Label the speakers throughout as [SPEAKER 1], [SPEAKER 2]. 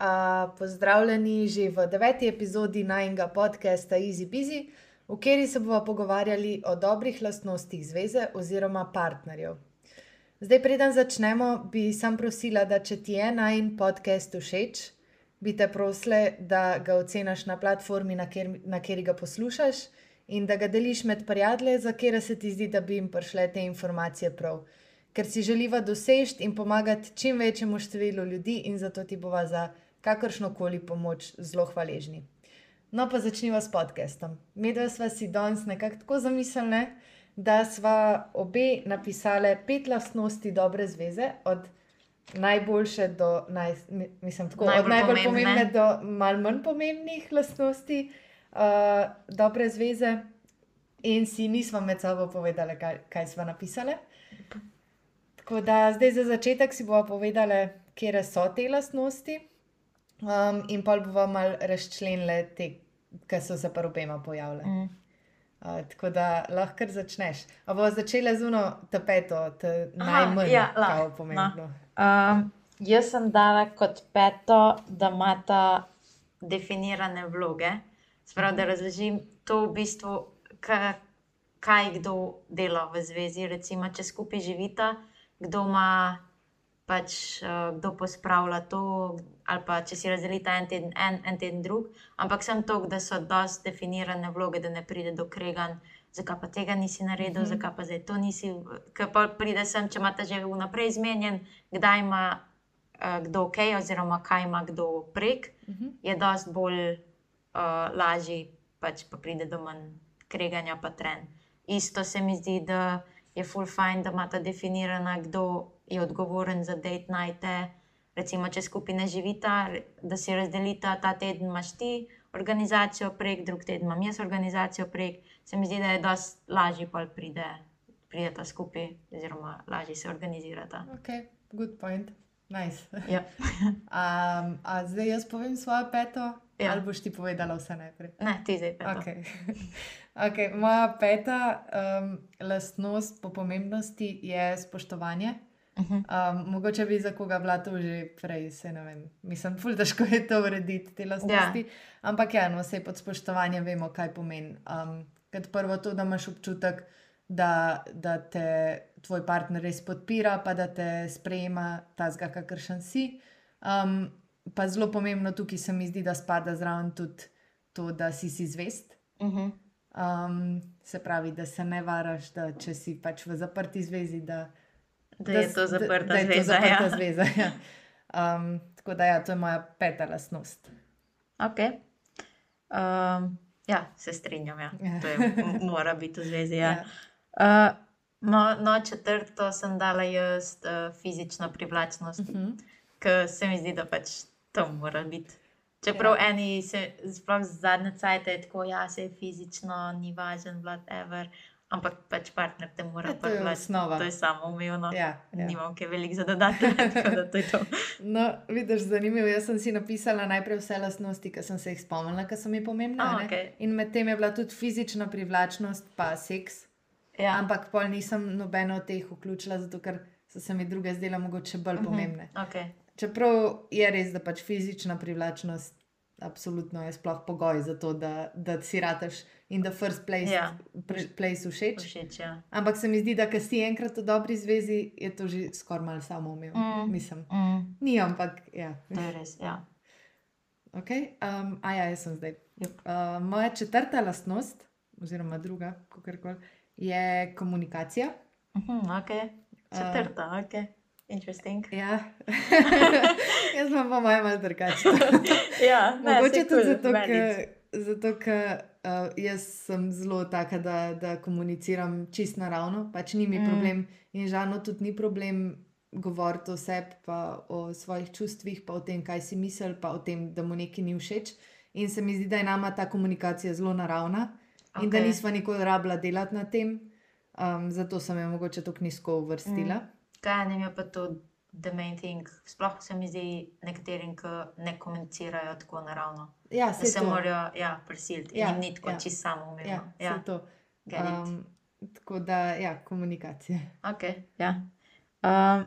[SPEAKER 1] uh, pozdravljeni že v deveti epizodi najnega podcasta Easy Busy, v kateri se bomo pogovarjali o dobrih lastnostih zveze oziroma partnerjev. Zdaj, preden začnemo, bi sam prosila, da če ti je najn podcast všeč, bi te prosile, da ga oceniš na platformi, na, kjer, na kateri ga poslušaš, in da ga deliš med prijatelje, za kere se ti zdi, da bi jim prišle te informacije prav. Ker si želiva doseči in pomagati čim večjemu številu ljudi, in zato ti bova za kakršno koli pomoč zelo hvaležni. No, pa začnimo s podcastom. Medve smo si danes nekako tako zamislili, da smo obe napisali pet lastnosti dobre zveze, od najboljše do naj, mislim, tako,
[SPEAKER 2] Najbolj
[SPEAKER 1] od najbolj
[SPEAKER 2] pomembne.
[SPEAKER 1] pomembne do malo manj pomembnih lastnosti uh, dobre zveze, in si nismo med sabo povedali, kaj, kaj smo napisali. Tako da zdaj za začetek si bomo povedali, kje so te lastnosti, um, in pa bomo malo razčlenili te, ki so se pa obema pojavile.
[SPEAKER 2] Mm.
[SPEAKER 1] Uh, tako da lahko kar začneš. A bomo začeli z uno tapeto, te najmanj
[SPEAKER 2] ja, lahko,
[SPEAKER 1] kao pomembno.
[SPEAKER 2] Um, jaz sem dala kot peto, da imata definirane vloge. Sprav, da razložim to v bistvu, ka, kaj kdo dela v zvezi. Recimo, če skupaj živita, kdo ima pač, uh, kdo pospravlja to, ali pa če si razdelita en teden, en, en teden drug. Ampak sem to, da so dosti definirane vloge, da ne pride do kreganj. Zakaj pa tega nisi naredil, mm -hmm. zakaj pa zdaj to nisi. Ker pa pride sem, če imate že vnaprej zmenjen, kdaj ima uh, kdo ok, oziroma kaj ima kdo prek,
[SPEAKER 1] Mhm.
[SPEAKER 2] je dosti bolj uh, lažji, pač pa pride do manj kreganja, pa tren. Isto se mi zdi, da je full fajn, da imata definirana, kdo je odgovoren za date nighte. Recimo, če skupaj ne živita, da si razdelita, ta teden imaš ti organizacijo prek, drug teden imam jaz organizacijo prek. Se mi zdi, da je dosti lažje, pa pride, prideta skupaj, oziroma lažje se organizirata.
[SPEAKER 1] Ok, good point. Nice.
[SPEAKER 2] Ja.
[SPEAKER 1] Um, a zdaj jaz povem svojo peto,
[SPEAKER 2] Ja.
[SPEAKER 1] ali boš ti povedala vse najprej?
[SPEAKER 2] Ne, ti zdaj.
[SPEAKER 1] Okay. Okay, moja peta um, lastnost po pomembnosti je spoštovanje.
[SPEAKER 2] Uh -huh.
[SPEAKER 1] Um, mogoče bi za koga bila to že prej, se ne vem. Mislim, ful težko je to urediti, te lastnosti. Ja. Ampak ja, no, vse pod spoštovanjem vemo, kaj pomeni. Um, kot prvo to, da imaš občutek, da, da te tvoj partner res podpira, pa da te sprejema tazga, kakršen si. Um, pa zelo pomembno tukaj se mi zdi, da spada zraven tudi to, da si si zvest.
[SPEAKER 2] Uh -huh.
[SPEAKER 1] Um, se pravi, da se ne varaš, da če si pač v zaprti zvezi, da,
[SPEAKER 2] Da je to zaprta
[SPEAKER 1] da, da je to
[SPEAKER 2] zveza,
[SPEAKER 1] zaprta
[SPEAKER 2] ja.
[SPEAKER 1] zveza. Ja. Um, tako da, ja, to je moja peta lastnost.
[SPEAKER 2] Ok. Um, ja, se strinjam. Ja.
[SPEAKER 1] Ja.
[SPEAKER 2] To je, mora biti v zvezi. Ja.
[SPEAKER 1] Ja.
[SPEAKER 2] Uh, no, no, četrto sem dala jaz uh, fizično privlačnost, uh
[SPEAKER 1] Uh
[SPEAKER 2] -huh. ker se mi zdi, da pač to mora biti. Čeprav
[SPEAKER 1] ja.
[SPEAKER 2] eni, se, sploh zadnje cajt je tako, ja, se je fizično, ni važen, whatever. Ampak pač partner te mora
[SPEAKER 1] Ja, to
[SPEAKER 2] privlačiti.
[SPEAKER 1] osnova.
[SPEAKER 2] To je samo umevno.
[SPEAKER 1] Ja, ja.
[SPEAKER 2] Nimam kaj veliko za dodati, tako da to je to.
[SPEAKER 1] No, vidiš, zanimivo. Jaz sem si napisala najprej vse lastnosti, ki sem se jih spomnila, ki so mi pomembne.
[SPEAKER 2] A,
[SPEAKER 1] ne.
[SPEAKER 2] okej.
[SPEAKER 1] In med tem je bila tudi fizična privlačnost, pa seks.
[SPEAKER 2] Ja.
[SPEAKER 1] Ampak pol nisem nobeno od teh vključila, zato ker so se mi druge zdele mogoče bolj
[SPEAKER 2] Mhm.
[SPEAKER 1] pomembne.
[SPEAKER 2] Okay.
[SPEAKER 1] Čeprav je res, da pač fizična privlačnost absolutno je sploh pogoj za to, da, da si rateš in da first place,
[SPEAKER 2] Ja.
[SPEAKER 1] pre- place všeč.
[SPEAKER 2] Všeč, ja.
[SPEAKER 1] Ampak se mi zdi, da ko si enkrat v dobri zvezi, je to že skoraj malo samoumevno.
[SPEAKER 2] Mm.
[SPEAKER 1] Mislim,
[SPEAKER 2] Mm,
[SPEAKER 1] ni, ampak ja.
[SPEAKER 2] to je res. Ja.
[SPEAKER 1] Okay. Um, a ja, jaz sem zdaj.
[SPEAKER 2] Jup.
[SPEAKER 1] Uh, moja četrta lastnost, oziroma druga, kakorkoli, je komunikacija.
[SPEAKER 2] Mhm, okay. Četrta, uh, ok. Interesting.
[SPEAKER 1] Ja. jaz imam pa malo drugače.
[SPEAKER 2] ja, ne,
[SPEAKER 1] Mogoče tudi
[SPEAKER 2] cool,
[SPEAKER 1] zato, ker zato, ker, uh, jaz sem zelo taka, da, da komuniciram čist naravno, pač ni mi
[SPEAKER 2] Mm.
[SPEAKER 1] problem in žalno tudi ni problem govoriti o sebi, pa o svojih čustvih, pa o tem, kaj si misli, pa o tem, da mu nekaj ni všeč. In se mi zdi, da je nama ta komunikacija zelo naravna okay. in da nisva nikoli rabila delati na tem. Um, zato sem jo mogoče tako nizko uvrstila. Mm.
[SPEAKER 2] Kaj ne je pa to the main thing? Sploh se mi zdi nekaterim, ki ne komunicirajo tako naravno.
[SPEAKER 1] Ja, se
[SPEAKER 2] se morajo ja, prisiliti.
[SPEAKER 1] Ja,
[SPEAKER 2] Jim ni tako
[SPEAKER 1] ja.
[SPEAKER 2] ja. čisto samoumevno.
[SPEAKER 1] Ja,
[SPEAKER 2] Ja,
[SPEAKER 1] ja. to. Um, tako da, ja, komunikacija.
[SPEAKER 2] Ok, ja. Um,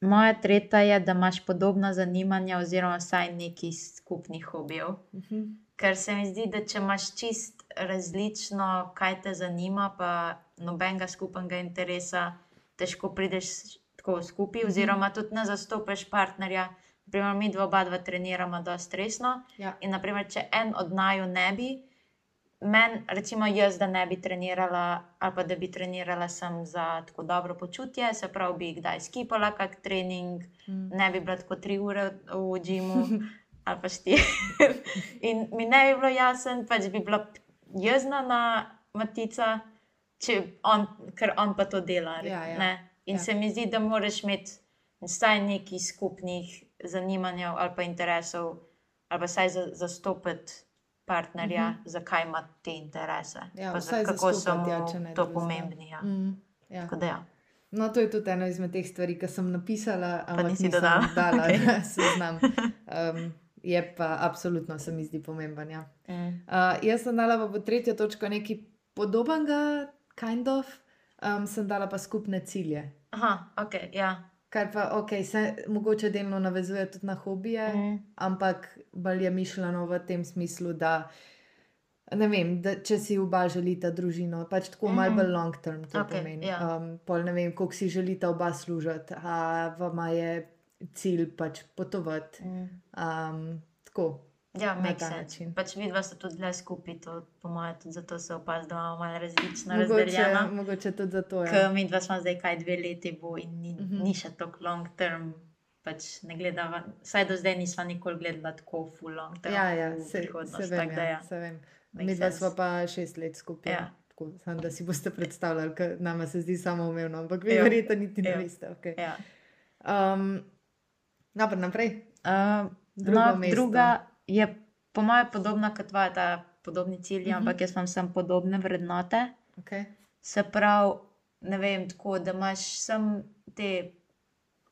[SPEAKER 2] moja tretja je, da imaš podobna zanimanja, oziroma vsaj neki skupnih hobijev.
[SPEAKER 1] Mhm.
[SPEAKER 2] Ker se mi zdi, da če imaš čist različno, kaj te zanima, pa nobenega skupnega interesa, težko prideš tako skupaj,
[SPEAKER 1] Mhm.
[SPEAKER 2] oziroma tudi ne zastopiš partnerja. Naprimer, mi dva, oba dva treniramo dosti resno.
[SPEAKER 1] Ja.
[SPEAKER 2] In naprimer, če en od naju ne bi, meni, recimo jaz, da ne bi trenirala, ali pa da bi trenirala sem za tako dobro počutje, se pravi, bi kdaj skipala kak trening,
[SPEAKER 1] Mm.
[SPEAKER 2] ne bi bila tako tri ure v džimu ali pa štiri. In mi ne bi bilo jasno, pač bi bila jezna na Matica, če on, ker on pa to dela.
[SPEAKER 1] Ja, ja.
[SPEAKER 2] ne. In
[SPEAKER 1] Ja.
[SPEAKER 2] se mi zdi, da moraš imeti vsaj nekaj skupnih zanimanj ali pa interesov, ali pa vsaj za, zastopiti partnerja,
[SPEAKER 1] Mhm.
[SPEAKER 2] zakaj ima te interese.
[SPEAKER 1] Ja,
[SPEAKER 2] za, kako so
[SPEAKER 1] zastopati, ja,
[SPEAKER 2] mu
[SPEAKER 1] če ne
[SPEAKER 2] to pomembni. Ja.
[SPEAKER 1] Mm. Ja.
[SPEAKER 2] Tako da ja.
[SPEAKER 1] No, to je tudi ena izmed teh stvari, ki sem napisala, ampak nisem
[SPEAKER 2] dodala.
[SPEAKER 1] dala
[SPEAKER 2] Okej.
[SPEAKER 1] na seznam. Um, je pa absolutno, se mi zdi pomemben. Ja.
[SPEAKER 2] Mm.
[SPEAKER 1] Uh, jaz sem dala pa po tretjo točko nekaj podobnega, kind of, um, sem dala pa skupne cilje.
[SPEAKER 2] Aha, ok, ja.
[SPEAKER 1] Kar pa, ok, se mogoče delno navezuje tudi na hobije,
[SPEAKER 2] Mm.
[SPEAKER 1] ampak bolj je mišljeno v tem smislu, da. Ne vem, da, če si oba želita družino, pač tako malo
[SPEAKER 2] Mhm.
[SPEAKER 1] bolj long term to
[SPEAKER 2] Okej,
[SPEAKER 1] pomeni.
[SPEAKER 2] ja.
[SPEAKER 1] Um, pol ne vem, koliko si želita oba služiti, a vama je cilj pač potovati.
[SPEAKER 2] Mm.
[SPEAKER 1] Um, tako.
[SPEAKER 2] Ja,
[SPEAKER 1] Na ta
[SPEAKER 2] sense.
[SPEAKER 1] način.
[SPEAKER 2] Pač vidva sta tudi dlje skupaj, to po mojem tudi zato se opazuje, da imamo malo različno
[SPEAKER 1] Mogoče,
[SPEAKER 2] razdeljeno.
[SPEAKER 1] mogoče tudi zato. Ja.
[SPEAKER 2] Ker mi dva smo zdaj kaj dve leti, bo in ni,
[SPEAKER 1] Mhm.
[SPEAKER 2] ni še tako long term. Pač ne gledava, vsaj do zdaj nisva nikoli gledala tako full long term.
[SPEAKER 1] Ja, ja, se, se vem. Ja,
[SPEAKER 2] ja.
[SPEAKER 1] se vem. Mi dva sva pa šest let skupaj.
[SPEAKER 2] Ja.
[SPEAKER 1] Tako, sam, da si boste predstavljali, ker nama se zdi samo umevno, ampak vi
[SPEAKER 2] Ja.
[SPEAKER 1] verjete niti ne
[SPEAKER 2] Ja.
[SPEAKER 1] veste. Okay.
[SPEAKER 2] Ja.
[SPEAKER 1] Um, Dobro, naprej.
[SPEAKER 2] Uh,
[SPEAKER 1] Drugo
[SPEAKER 2] no,
[SPEAKER 1] mesto.
[SPEAKER 2] druga je po mojem podobna kot tvoja, ta podobni cilji,
[SPEAKER 1] Mhm.
[SPEAKER 2] ampak jaz imam samo podobne vrednote.
[SPEAKER 1] Okay.
[SPEAKER 2] Se pravi, ne vem, tako da imaš samo te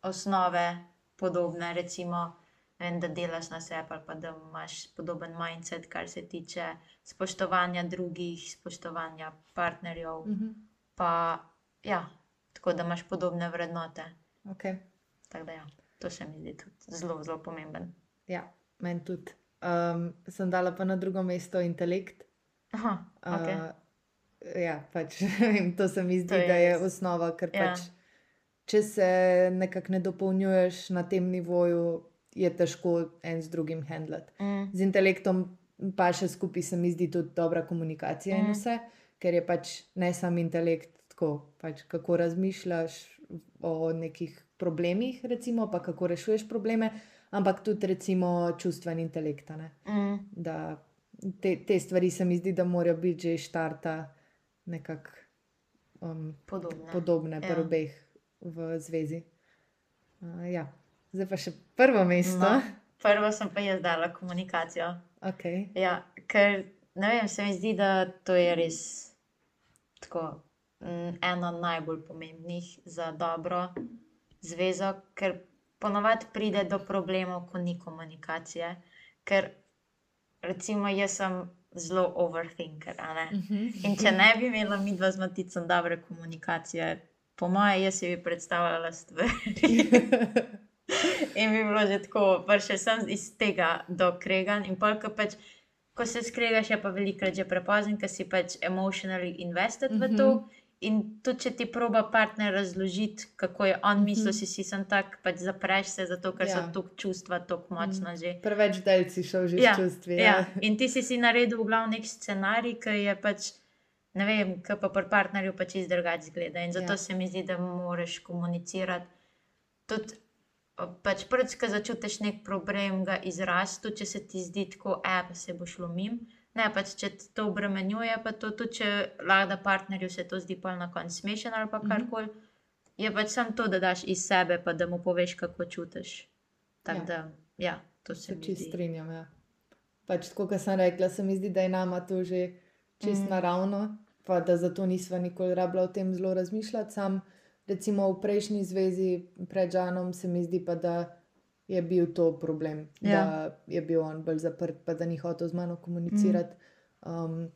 [SPEAKER 2] osnove podobne, recimo, vem, da delaš na sebi, ali pa da imaš podoben mindset, kar se tiče spoštovanja drugih, spoštovanja partnerjev.
[SPEAKER 1] Mhm.
[SPEAKER 2] Pa, ja, tako da imaš podobne vrednote.
[SPEAKER 1] Okay.
[SPEAKER 2] Tako da, ja, to se mi zdi tudi zelo, zelo pomemben.
[SPEAKER 1] Ja, meni tudi. Um, sem dala pa na drugo mesto intelekt.
[SPEAKER 2] Aha, okay.
[SPEAKER 1] Uh, ja, pač, to se mi zdi,
[SPEAKER 2] je
[SPEAKER 1] da je
[SPEAKER 2] res.
[SPEAKER 1] osnova, ker
[SPEAKER 2] Ja.
[SPEAKER 1] pač, če se nekako ne dopolnjuješ na tem nivoju, je težko en z drugim handlati.
[SPEAKER 2] mm,
[SPEAKER 1] Z intelektom pa še skupaj se mi zdi tudi dobra komunikacija in
[SPEAKER 2] Mm.
[SPEAKER 1] vse, ker je pač ne samo intelekt, tako, pač, kako razmišljaš o nekih problemih, recimo, pa kako rešuješ probleme, ampak tudi recimo čustven intelekt.
[SPEAKER 2] mm,
[SPEAKER 1] Da te, te stvari se mi zdi, da morajo biti že štarta nekako um,
[SPEAKER 2] podobne.
[SPEAKER 1] podobne,
[SPEAKER 2] Ja.
[SPEAKER 1] pri obeh v zvezi. Uh, ja. Zdaj pa še prvo mesto.
[SPEAKER 2] No, prvo sem pa jaz dala komunikacijo.
[SPEAKER 1] Okay.
[SPEAKER 2] Ja, ker ne vem, se mi zdi, da to je res tako, mm, eno najbolj pomembnih za dobro zvezo, ker ponovadi pride do problemov, ko ni komunikacije. Ker recimo jaz sem zelo overthinker. ne.
[SPEAKER 1] Mhm.
[SPEAKER 2] In če ne bi imela mi dva z maticom dobre komunikacije, po mojem, jaz si bi predstavljala stvari. In bi bilo že tako, prišel sem iz tega do kregan. In pol, ko, pač, ko se skregaš, je pa velikokrat že prepozno, ker si pač emotionally invested mm -hmm. In tudi, če ti proba partner razložiti, kako je on mislil, si si sem tak, pač zapreš se, zato ker ja.
[SPEAKER 1] Ja.
[SPEAKER 2] so tu čustva tako močna že.
[SPEAKER 1] Preveč delci šel že
[SPEAKER 2] Ja,
[SPEAKER 1] čustvi.
[SPEAKER 2] Ja. In ti si si naredil v glavnem nek scenarij, ki je pač, ne vem, ki pa pri partnerju pač iz drugače zgleda. In zato
[SPEAKER 1] Ja.
[SPEAKER 2] ja. se mi zdi, da moraš komunicirati. Tudi, pač prvič, ko začutiš nek problem, ga izraz, tudi če se ti zdi tako, e, pa se boš lomim. Ne, pač če to obremenjuje, pa to tudi, če lada partnerju se to zdi pa na koncu smešen ali pa
[SPEAKER 1] Mhm.
[SPEAKER 2] karkoli. Je pač samo to, da daš iz sebe, pa da mu poveš, kako čutiš. Tako
[SPEAKER 1] Ja.
[SPEAKER 2] da, ja, to se mi zdi.
[SPEAKER 1] strinjam. Ja. Pač tako, kot sem rekla, se mi zdi, da je nama to že čist mm.
[SPEAKER 2] Mm.
[SPEAKER 1] naravno, pa da zato nisva nikoli rabila o tem zelo razmišljati. Sam, recimo v prejšnji zvezi pred Žanom, se mi zdi pa, da je bil to problem, ja. Da je bil on bolj zaprt, pa da ni hotel z mano komunicirati. Mm. Um,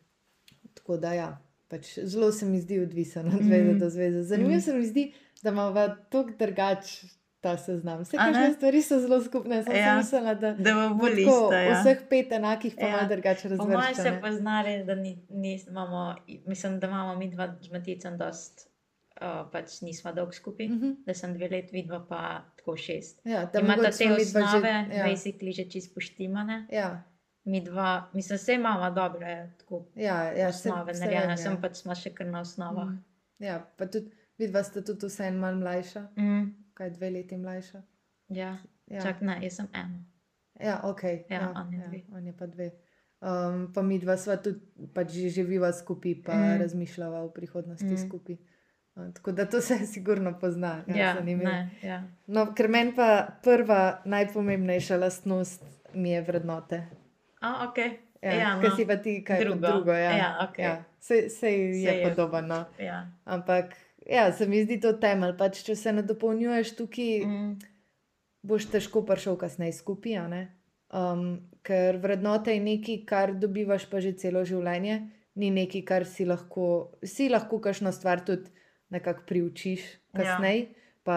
[SPEAKER 1] tako da ja. Pač zelo se mi zdi odvisen od zveze
[SPEAKER 2] Mhm.
[SPEAKER 1] do zveze. Zanimivo
[SPEAKER 2] Mhm.
[SPEAKER 1] se mi zdi, da imamo tako drugačen ta seznam. Vse kakšne stvari so zelo skupne. Sem
[SPEAKER 2] Ja.
[SPEAKER 1] mislila, da
[SPEAKER 2] Da bo
[SPEAKER 1] bo
[SPEAKER 2] bolj
[SPEAKER 1] tako,
[SPEAKER 2] isto. Ja.
[SPEAKER 1] vseh pet enakih, pa
[SPEAKER 2] Ja.
[SPEAKER 1] malo drugače
[SPEAKER 2] Po mojem se poznali, da ni, ni, imamo, mislim, da imamo mi dva z Maticem dost, uh, pač nismo dolgo skupaj,
[SPEAKER 1] Mhm.
[SPEAKER 2] da sem dve let, vidva pa tako šest.
[SPEAKER 1] Ja, da
[SPEAKER 2] Imata te
[SPEAKER 1] midva že-
[SPEAKER 2] osnove,
[SPEAKER 1] ja.
[SPEAKER 2] basically že čist poštimane.
[SPEAKER 1] Ja,
[SPEAKER 2] Mi dva, mislim, vse imamo dobre, tako
[SPEAKER 1] ja, ja se-
[SPEAKER 2] osnove
[SPEAKER 1] se
[SPEAKER 2] narejene,
[SPEAKER 1] vem,
[SPEAKER 2] sem
[SPEAKER 1] ja.
[SPEAKER 2] pač smo še kar na osnovah.
[SPEAKER 1] Mhm. Ja, pa tudi vidva sta tudi vse en malo mlajša,
[SPEAKER 2] Mm.
[SPEAKER 1] kaj dve leti mlajša.
[SPEAKER 2] Ja.
[SPEAKER 1] Ja,
[SPEAKER 2] Čak ne, jaz sem ena.
[SPEAKER 1] ja ok.
[SPEAKER 2] Ja, on je dve.
[SPEAKER 1] on je pa dve. Um, pa mi dva sva tudi pač živiva skupaj, pa
[SPEAKER 2] Mm.
[SPEAKER 1] mm. razmišljava o prihodnosti
[SPEAKER 2] Mm.
[SPEAKER 1] mm. skupaj. Uh, tako da to se sigurno pozna. Ja,
[SPEAKER 2] Ja, ne, ja.
[SPEAKER 1] No, ker meni pa prva najpomembnejša lastnost mi je vrednote.
[SPEAKER 2] A, ok.
[SPEAKER 1] Ja,
[SPEAKER 2] Ja,
[SPEAKER 1] Ker
[SPEAKER 2] no.
[SPEAKER 1] si pa ti kaj
[SPEAKER 2] Drugo.
[SPEAKER 1] drugo. drugo ja.
[SPEAKER 2] Ja, okej.
[SPEAKER 1] ja. Sej, sej je,
[SPEAKER 2] Sej je.
[SPEAKER 1] podobno. No.
[SPEAKER 2] Ja.
[SPEAKER 1] Ampak ja, se mi zdi to temelj. Pač, če se ne dopolnjuješ tukaj, mm. Boš težko prišel kasneje skupaj. Um, ker vrednote je nekaj, kar dobivaš pa že celo življenje, ni nekaj, kar si lahko, si lahko kakšno stvar tudi nekako priučiš
[SPEAKER 2] Ja.
[SPEAKER 1] kasneje, pa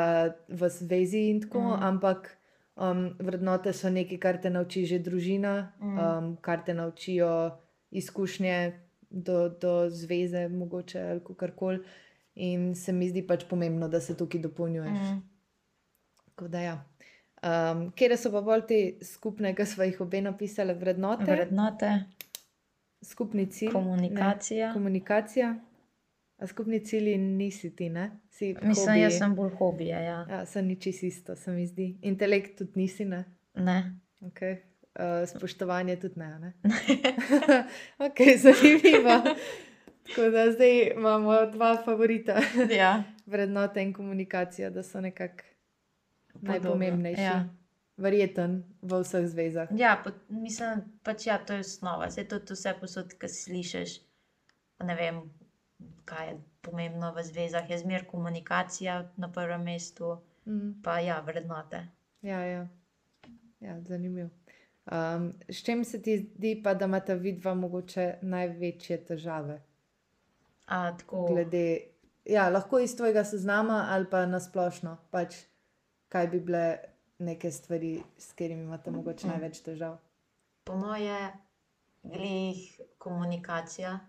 [SPEAKER 1] v zvezi in tako,
[SPEAKER 2] Mm.
[SPEAKER 1] ampak um, vrednote so nekaj, kar te nauči že družina,
[SPEAKER 2] Mm.
[SPEAKER 1] um, kar te naučijo izkušnje do, do zveze, mogoče ali karkoli. In se mi zdi pač pomembno, da se tukaj dopolnjuješ. Mm. Tako da ja. Um, Kje so pa bolj te skupne, ki smo jih obe napisali, vrednote, Vred...
[SPEAKER 2] Vrednote,
[SPEAKER 1] skupni cilj,
[SPEAKER 2] komunikacija.
[SPEAKER 1] ne, komunikacija. A skupni cilj nisi ti, ne? Si
[SPEAKER 2] Mislim,
[SPEAKER 1] hobiji.
[SPEAKER 2] jaz sem bolj hobije. Ja.
[SPEAKER 1] Ja, sem niči isto, se mi zdi. Intelekt tudi nisi, ne?
[SPEAKER 2] Ne.
[SPEAKER 1] Okay. Uh, spoštovanje tudi ne. ne? ok, zanimivo. Tako da zdaj imamo dva favorita,
[SPEAKER 2] ja.
[SPEAKER 1] vrednote in komunikacija, da so nekako najpomembnejši.
[SPEAKER 2] ja.
[SPEAKER 1] Verjeten v vseh zvezah.
[SPEAKER 2] Ja, pa, mislim, pač ja, to je osnova. Vse to vse posod, ki slišiš. Ne vem, kaj je pomembno v zvezah. Je zmer komunikacija na prvem mestu,
[SPEAKER 1] Mm.
[SPEAKER 2] pa ja, vrednote.
[SPEAKER 1] Ja, ja. ja zanimivo. Um, s čim se ti zdi, pa, da imata vidva mogoče največje težave?
[SPEAKER 2] A, tako,
[SPEAKER 1] Glede, ja, lahko iz tvojega seznama ali pa nasplošno, pač, kaj bi bile neke stvari, s katerimi imate mogoče
[SPEAKER 2] Mm.
[SPEAKER 1] največ težav.
[SPEAKER 2] po moje, glih komunikacija.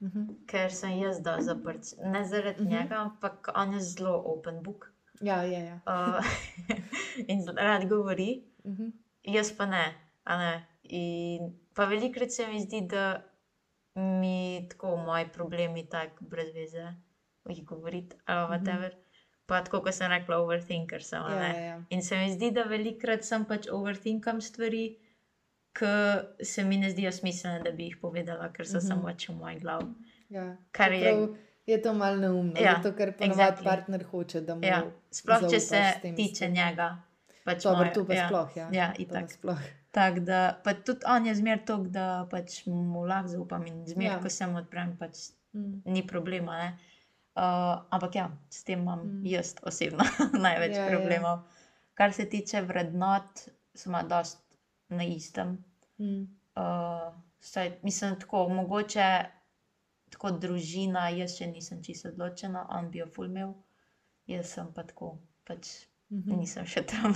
[SPEAKER 1] Mhm.
[SPEAKER 2] Ker sem jaz da zaprt. Ne zaradi
[SPEAKER 1] Mhm.
[SPEAKER 2] njega, ampak on je zelo open book.
[SPEAKER 1] Ja, ja, ja.
[SPEAKER 2] Uh, in zelo rad govori,
[SPEAKER 1] Mhm.
[SPEAKER 2] jaz pa ne. ne. In pa velikokrat se mi zdi, da mi tako moji problemi tako brez veze, jih govoriti ali
[SPEAKER 1] Mhm.
[SPEAKER 2] whatever. Pa tako, kot sem rekla, overthinker sem.
[SPEAKER 1] Ja, ja, ja.
[SPEAKER 2] In se mi zdi, da velikokrat sem pač overthinkam stvari, ki se mi ne zdijo smiselne, da bi jih povedala, ker so
[SPEAKER 1] Mhm.
[SPEAKER 2] samo pač v moji glavi.
[SPEAKER 1] ja.
[SPEAKER 2] Kar je-
[SPEAKER 1] Čeprav je to malo neumno,
[SPEAKER 2] Ja,
[SPEAKER 1] zato ker ponovadi
[SPEAKER 2] exactly.
[SPEAKER 1] partner hoče, da mu
[SPEAKER 2] Ja, sploh če se tiče njega. Pač
[SPEAKER 1] Dobro,
[SPEAKER 2] moje-
[SPEAKER 1] to pa
[SPEAKER 2] ja,
[SPEAKER 1] sploh, ja.
[SPEAKER 2] Ja,
[SPEAKER 1] to
[SPEAKER 2] itak.
[SPEAKER 1] nasploh.
[SPEAKER 2] Tako da, pa tudi on je zmer tok, da pač mu lahko zaupam in zmer,
[SPEAKER 1] Ja.
[SPEAKER 2] ko se mu odprem, pač
[SPEAKER 1] Mm.
[SPEAKER 2] ni problema. Ne? Uh, ampak ja, s tem imam
[SPEAKER 1] Mm.
[SPEAKER 2] mm. jaz osebno največ
[SPEAKER 1] Ja,
[SPEAKER 2] ja,
[SPEAKER 1] ja.
[SPEAKER 2] problemov. Ja. Kar se tiče vrednot, smo dost na istem.
[SPEAKER 1] Mm.
[SPEAKER 2] Uh, saj, mislim, tako mogoče tako družina, jaz še nisem čisto odločena, on bi jo fulmil, jaz sem pa tako, pač
[SPEAKER 1] Mhm.
[SPEAKER 2] nisem še tam.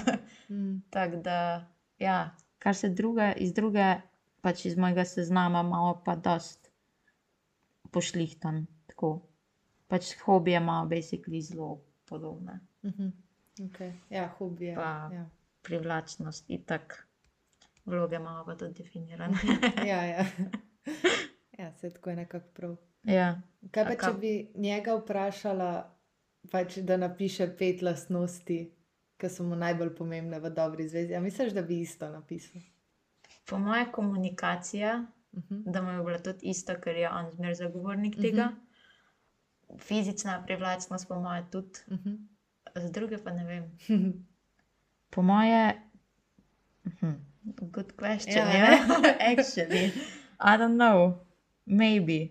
[SPEAKER 1] Mm.
[SPEAKER 2] Tako da, ja, kar se druge, iz druge, pač iz mojega seznama, imamo pa dost pošlihtan. Tako. Pač hobije imamo basically zelo podobne.
[SPEAKER 1] Mhm. Okay. Ja, hobije.
[SPEAKER 2] Pa-
[SPEAKER 1] Ja.
[SPEAKER 2] Privlačnost in tako. Vloge imamo pa tudi definirane.
[SPEAKER 1] ja, ja. ja, se tako je nekako prav.
[SPEAKER 2] ja.
[SPEAKER 1] Kaj pa, če bi njega vprašala, pač, da napiše pet lastnosti, ki so mu najbolj pomembne v dobri zvezi? A misliš, da bi isto napisal?
[SPEAKER 2] Po mojem, komunikacija,
[SPEAKER 1] Mhm.
[SPEAKER 2] da mu je bila tudi isto, ker je on zmer zagovornik
[SPEAKER 1] Mhm.
[SPEAKER 2] tega. Fizična privlačnost, po mojem, tudi,
[SPEAKER 1] Mhm.
[SPEAKER 2] z druge pa ne vem. Po moje, hm, good question.
[SPEAKER 1] Ja,
[SPEAKER 2] Ja, actually, I don't know, maybe.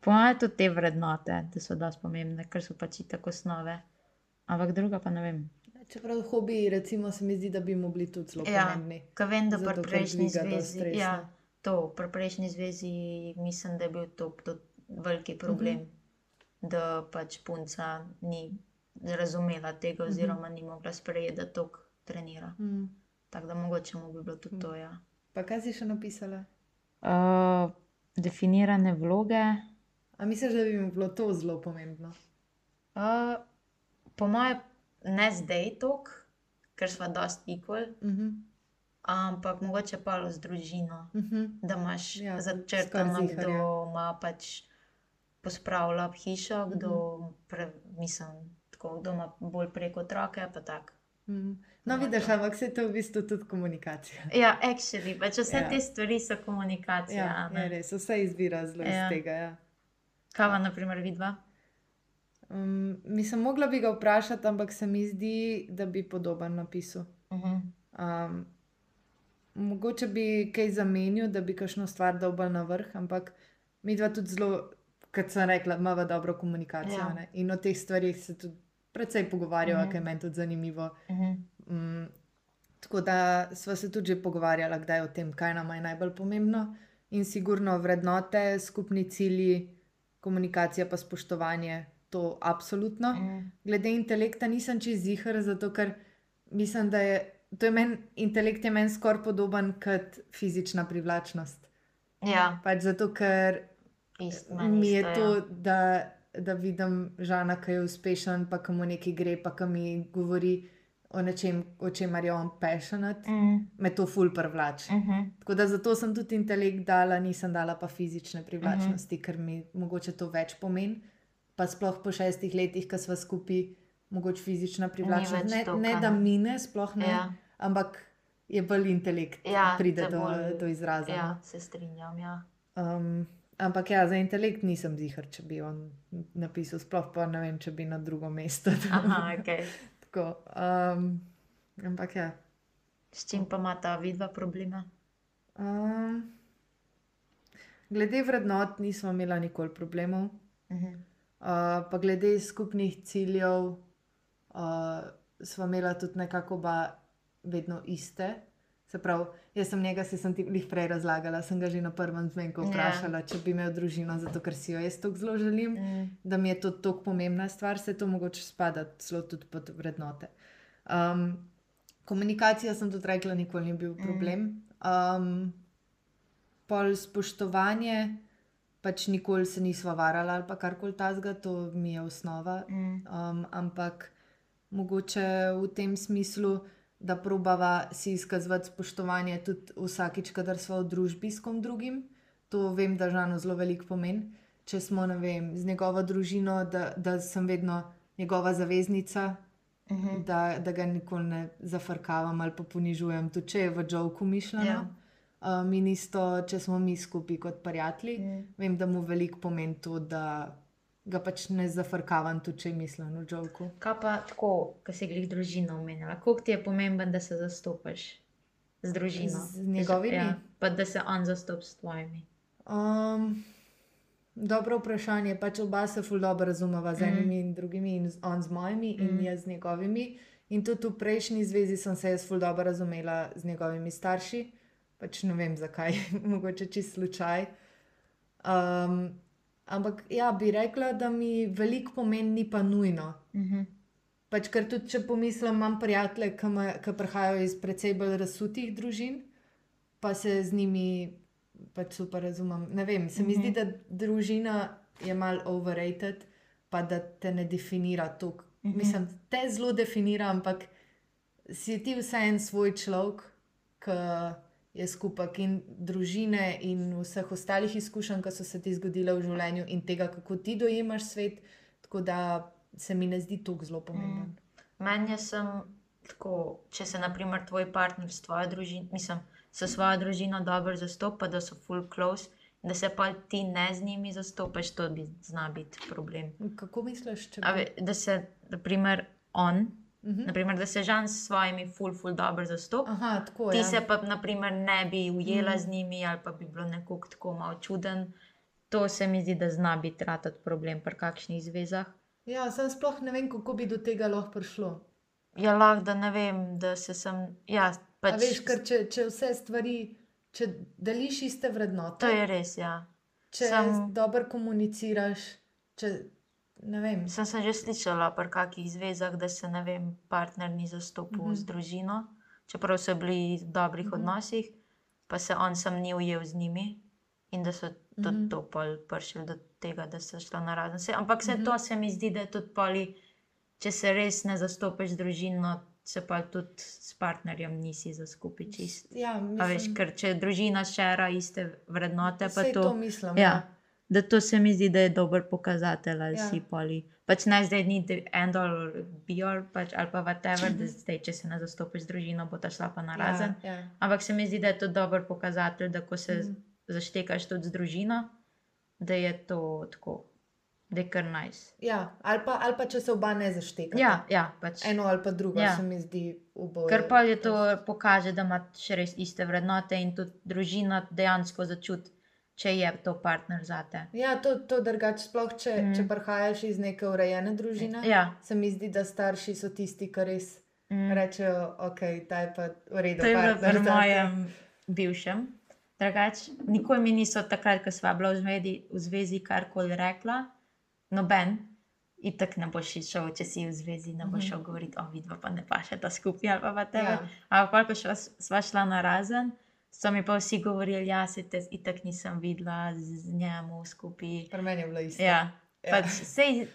[SPEAKER 2] Po moje tudi te vrednote, da so dosti pomembne, ker so pač tako osnove. Ampak druga pa ne vem.
[SPEAKER 1] Čeprav hobiji, recimo, se mi zdi, da bi mu bili tudi zelo
[SPEAKER 2] Ja.
[SPEAKER 1] pomembni.
[SPEAKER 2] Ker vem, da pri prejšnji zvezi, ja, to, pri prejšnji zvezi mislim, da je bil to tudi veliki problem,
[SPEAKER 1] Mhm.
[SPEAKER 2] da pač punca ni razumela tega, oziroma ni mogla sprejeti, da to trenira.
[SPEAKER 1] Mm.
[SPEAKER 2] Tako da mogoče mu bi bilo tudi to. Ja.
[SPEAKER 1] Pa kaj si še napisala?
[SPEAKER 2] Uh, definirane vloge.
[SPEAKER 1] A misliš, da bi mi bilo to zelo pomembno?
[SPEAKER 2] Uh, po mojem, ne zdaj tok, ker smo dosti equal,
[SPEAKER 1] Uh -huh.
[SPEAKER 2] ampak mogoče pa z družino.
[SPEAKER 1] Uh -huh.
[SPEAKER 2] da imaš
[SPEAKER 1] Ja,
[SPEAKER 2] začrtano, kdo ima pač pospravlja hišo, kdo, pre, mislim, tako, kdo ima bolj preko otroke. pa tako.
[SPEAKER 1] Mm. No,
[SPEAKER 2] Ja,
[SPEAKER 1] vidiš, ampak se to v bistvu tudi komunikacija.
[SPEAKER 2] Ja, actually, pač vse
[SPEAKER 1] Ja.
[SPEAKER 2] ja. te stvari so komunikacija.
[SPEAKER 1] Ja, je
[SPEAKER 2] ne.
[SPEAKER 1] res, vse izvira zelo iz
[SPEAKER 2] Ja.
[SPEAKER 1] tega. Ja.
[SPEAKER 2] Kaj pa, naprimer, vidva?
[SPEAKER 1] Um, mislim, mogla bi ga vprašati, ampak se mi zdi, da bi podoben napisal.
[SPEAKER 2] Uh -huh.
[SPEAKER 1] Um, mogoče bi kaj zamenil, da bi kakšno stvar dal bolj na vrh, ampak mi dva tudi zelo, kot sem rekla, imamo dobro komunikacijo.
[SPEAKER 2] Ja.
[SPEAKER 1] Ja. In o teh stvarih se tudi precej pogovarjava,
[SPEAKER 2] Mhm.
[SPEAKER 1] mm -hmm. kar je meni tudi zanimivo.
[SPEAKER 2] Uh -huh.
[SPEAKER 1] Mm, tako da sva se tudi že pogovarjala, kdaj o tem, kaj nam je najbolj pomembno. In sigurno vrednote, skupni cilji, komunikacija, pa spoštovanje, to absolutno.
[SPEAKER 2] Mm.
[SPEAKER 1] Glede intelekta nisem čez zihar, zato ker mislim, da je, to je meni, intelekt je meni skoraj podoben kot fizična privlačnost.
[SPEAKER 2] Ja,
[SPEAKER 1] Pač zato, ker
[SPEAKER 2] ist,
[SPEAKER 1] mi je
[SPEAKER 2] isto,
[SPEAKER 1] to,
[SPEAKER 2] Ja.
[SPEAKER 1] da, da vidim žana, ki je uspešen, pa ki mu nekaj gre, pa ki mi govori o nečem, o čemer je on passionate,
[SPEAKER 2] Mm.
[SPEAKER 1] me to ful privlači.
[SPEAKER 2] Uh -huh.
[SPEAKER 1] Tako da zato sem tudi intelekt dala, nisem dala pa fizične privlačnosti, uh -huh. ker mi mogoče to več pomeni. Pa sploh po šestih letih, ko smo skupaj, mogoče fizična privlačnost. Ne,
[SPEAKER 2] toliko,
[SPEAKER 1] ne da
[SPEAKER 2] ne.
[SPEAKER 1] mine, sploh ne,
[SPEAKER 2] Ja.
[SPEAKER 1] ampak je bolj intelekt,
[SPEAKER 2] Ja,
[SPEAKER 1] pride do,
[SPEAKER 2] bolj-
[SPEAKER 1] do izraza.
[SPEAKER 2] ja, se strinjam. Ja.
[SPEAKER 1] no. Um, ampak ja, za intelekt nisem zihar, če bi on napisal, sploh pa ne vem, če bi na drugo mesto.
[SPEAKER 2] Aha, okay.
[SPEAKER 1] Tako, um, ampak ja.
[SPEAKER 2] S čim pa ima ta vidva problema?
[SPEAKER 1] Um, glede vrednot nismo imeli nikoli problemov,
[SPEAKER 2] Uh -huh.
[SPEAKER 1] uh, pa glede skupnih ciljev uh, smo imeli tudi nekako oba vedno iste. Se pravi, jaz sem njega, se sem ti jih prej razlagala, sem ga že na prvem zmenku
[SPEAKER 2] Ja.
[SPEAKER 1] vprašala, yeah. če bi imel družino, zato ker si jo jaz tako zelo želim,
[SPEAKER 2] Mm.
[SPEAKER 1] da mi je to tako pomembna stvar, se to mogoče spada celo tudi pod vrednote. Um, komunikacija, sem tudi rekla, nikoli ni bil problem. Um, pol spoštovanje, pač nikoli se nisva varala ali pa karkoli tasga, to mi je osnova.
[SPEAKER 2] Mm.
[SPEAKER 1] Um, ampak mogoče v tem smislu, da probava si izkazovati spoštovanje tudi vsakič, kadar smo v družbi s kom drugim. To vem, da žano zelo veliko pomeni. Če smo vem, z njegovo družino, da, da sem vedno njegova zaveznica,
[SPEAKER 2] Uh -huh.
[SPEAKER 1] da, da ga nikoli ne zafrkavam ali pa ponižujem, tudi če je v žovku mišljeno.
[SPEAKER 2] Ja.
[SPEAKER 1] Um, in isto, če smo mi skupaj kot prijatelji,
[SPEAKER 2] Mm.
[SPEAKER 1] vem, da mu veliko pomeni to, da ga pač ne zafrkavam, tudi če mišljeno v žovku.
[SPEAKER 2] Kaj pa tako, ko si glih družino omenjala, koliko ti je pomemben, da se zastopaš z družino?
[SPEAKER 1] Z njegovimi?
[SPEAKER 2] Ja, pa da se on zastopi s tvojimi.
[SPEAKER 1] Um, dobro vprašanje. Pač oba se ful dobro razumeva z
[SPEAKER 2] Mm.
[SPEAKER 1] enimi in drugimi, in on z mojimi, in
[SPEAKER 2] Mm.
[SPEAKER 1] jaz z njegovimi. In tudi v prejšnji zvezi sem se jaz ful dobro razumela z njegovimi starši. Pač ne vem zakaj, mogoče čist slučaj. Um, ampak ja, bi rekla, da mi veliko pomeni, ni pa nujno.
[SPEAKER 2] Uh -huh.
[SPEAKER 1] Pač, ker tudi, če pomislim, imam prijatelje, ki, me, ki prihajajo iz precej bolj razsutih družin, pa se z njimi pač super razumem. Ne vem, se mi zdi,
[SPEAKER 2] Mhm.
[SPEAKER 1] da družina je mal overrated, pa da te ne definira toliko.
[SPEAKER 2] Mhm.
[SPEAKER 1] Mislim, te zelo definira, ampak si ti vseeno svoj človek, ki je skupaj in družine in vseh ostalih izkušenj, ki so se ti zgodile v življenju in tega, kako ti dojemaš svet. Tako da se mi ne zdi tako zelo pomemben.
[SPEAKER 2] Meni je sem tako, če se naprimer tvoj partner s tvojo družino, mislim, s svojo družino dobro zastopa, da so full close, da se pa ti ne z njimi zastopaš, to bi zna biti problem.
[SPEAKER 1] Kako misliš, če
[SPEAKER 2] A ve, da se, naprimer, on,
[SPEAKER 1] Mhm.
[SPEAKER 2] naprimer, da se žan s svojimi full, full dobro
[SPEAKER 1] tako
[SPEAKER 2] Ti
[SPEAKER 1] je.
[SPEAKER 2] se pa, naprimer, ne bi ujela
[SPEAKER 1] Mhm.
[SPEAKER 2] z njimi, ali pa bi bilo nekoliko tako malo čuden. To se mi zdi, da zna biti ratati problem pri kakšnih zvezah.
[SPEAKER 1] Ja, sem sploh ne vem, kako bi do tega lahko prišlo.
[SPEAKER 2] Ja, lahko da ne vem, da se sem. Ja,
[SPEAKER 1] Pač,
[SPEAKER 2] pač,
[SPEAKER 1] veš, ker če, če vse stvari, če deliš iste vrednote,
[SPEAKER 2] to je res. Ja.
[SPEAKER 1] če
[SPEAKER 2] sem-
[SPEAKER 1] dobro komuniciraš, če ne vem.
[SPEAKER 2] Sem se že slišala pri kakih zvezah, da se ne vem, partner ni zastopil mm
[SPEAKER 1] Mhm.
[SPEAKER 2] -hmm. z družino, čeprav so bili v dobrih mm
[SPEAKER 1] Mhm.
[SPEAKER 2] -hmm. odnosih, pa se on sam ni ujel z njimi in da so tudi
[SPEAKER 1] Mhm.
[SPEAKER 2] to pol prišli do tega, da so šla na razen. Se, ampak se
[SPEAKER 1] Mhm.
[SPEAKER 2] to se mi zdi, da je tudi poli, če se res ne zastopiš z družino, se pa tudi s partnerjem nisi za skupaj čist.
[SPEAKER 1] Ja,
[SPEAKER 2] A veš,
[SPEAKER 1] mislim,
[SPEAKER 2] ker če družina šera iste vrednote, pa to.
[SPEAKER 1] to mislim.
[SPEAKER 2] Ja. Da to se mi zdi, da je dober pokazatelj, ali
[SPEAKER 1] Ja.
[SPEAKER 2] ja. si poli. Pač ne zdaj ni end all be all, pač, ali pa whatever, da zdaj, če se ne zastopiš z družino, bo ta šla pa na razen.
[SPEAKER 1] Ja, ja.
[SPEAKER 2] Ampak se mi zdi, da je to dober pokazatelj, da ko se
[SPEAKER 1] Mhm.
[SPEAKER 2] mm. zaštekaš tudi z družino, da je to tako, da je kar nice.
[SPEAKER 1] Ja, ali, pa, ali pa če se oba ne zaštekata.
[SPEAKER 2] Ja, ja, pač.
[SPEAKER 1] Eno ali pa drugo, ja.
[SPEAKER 2] Ja.
[SPEAKER 1] se mi zdi oboje.
[SPEAKER 2] Ker pa je to pokaže, da imaš res iste vrednote in tudi družina dejansko začuti, če je to partner zate.
[SPEAKER 1] Ja, to, to drugače, sploh če, mm.
[SPEAKER 2] Mm.
[SPEAKER 1] če prihajaš iz neke urejene družine.
[SPEAKER 2] Ja.
[SPEAKER 1] Se mi zdi, da starši so tisti, ki res mm.
[SPEAKER 2] Mm.
[SPEAKER 1] rečejo, ok, ta je pa v redu.
[SPEAKER 2] To je bilo pri
[SPEAKER 1] zate."
[SPEAKER 2] mojem bivšem. Drugač, nikoli mi niso takrat, ko sva bila v zvezi, v zvezi karkoli rekla, noben. In tako ne boš šel, če si v zvezi, ne boš
[SPEAKER 1] Mhm.
[SPEAKER 2] šel govoriti, o vidva pa ne paše ta skupaj ali pa tebe.
[SPEAKER 1] Ja.
[SPEAKER 2] Ampak, ko šla, sva šla na razen, so mi pa vsi govorili, ja, se te itak nisem videla z, njemu skupaj.
[SPEAKER 1] Pri meni je bilo isto.
[SPEAKER 2] Ja,
[SPEAKER 1] Ja.
[SPEAKER 2] pač sej